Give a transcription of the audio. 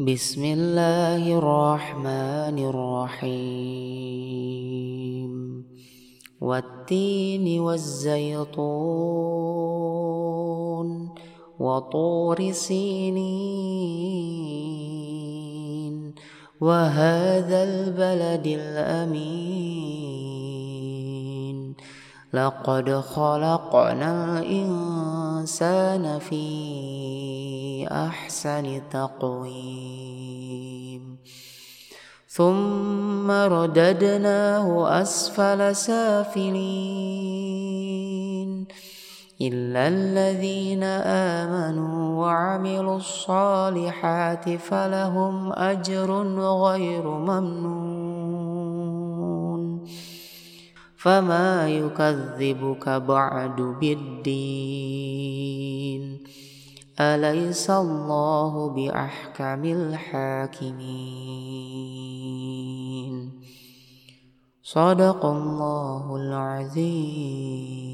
بسم الله الرحمن الرحيم والتين والزيتون وطور سينين وهذا البلد الأمين لقد خلقنا الإنسان في أحسن تقويم. ثم رددناه أسفل سافلين. إلا الذين آمنوا وعملوا الصالحات فلهم أجر غير ممنون. فما يكذبك بعد بالدين أليس الله بأحكم الحاكمين؟ صدق الله العظيم.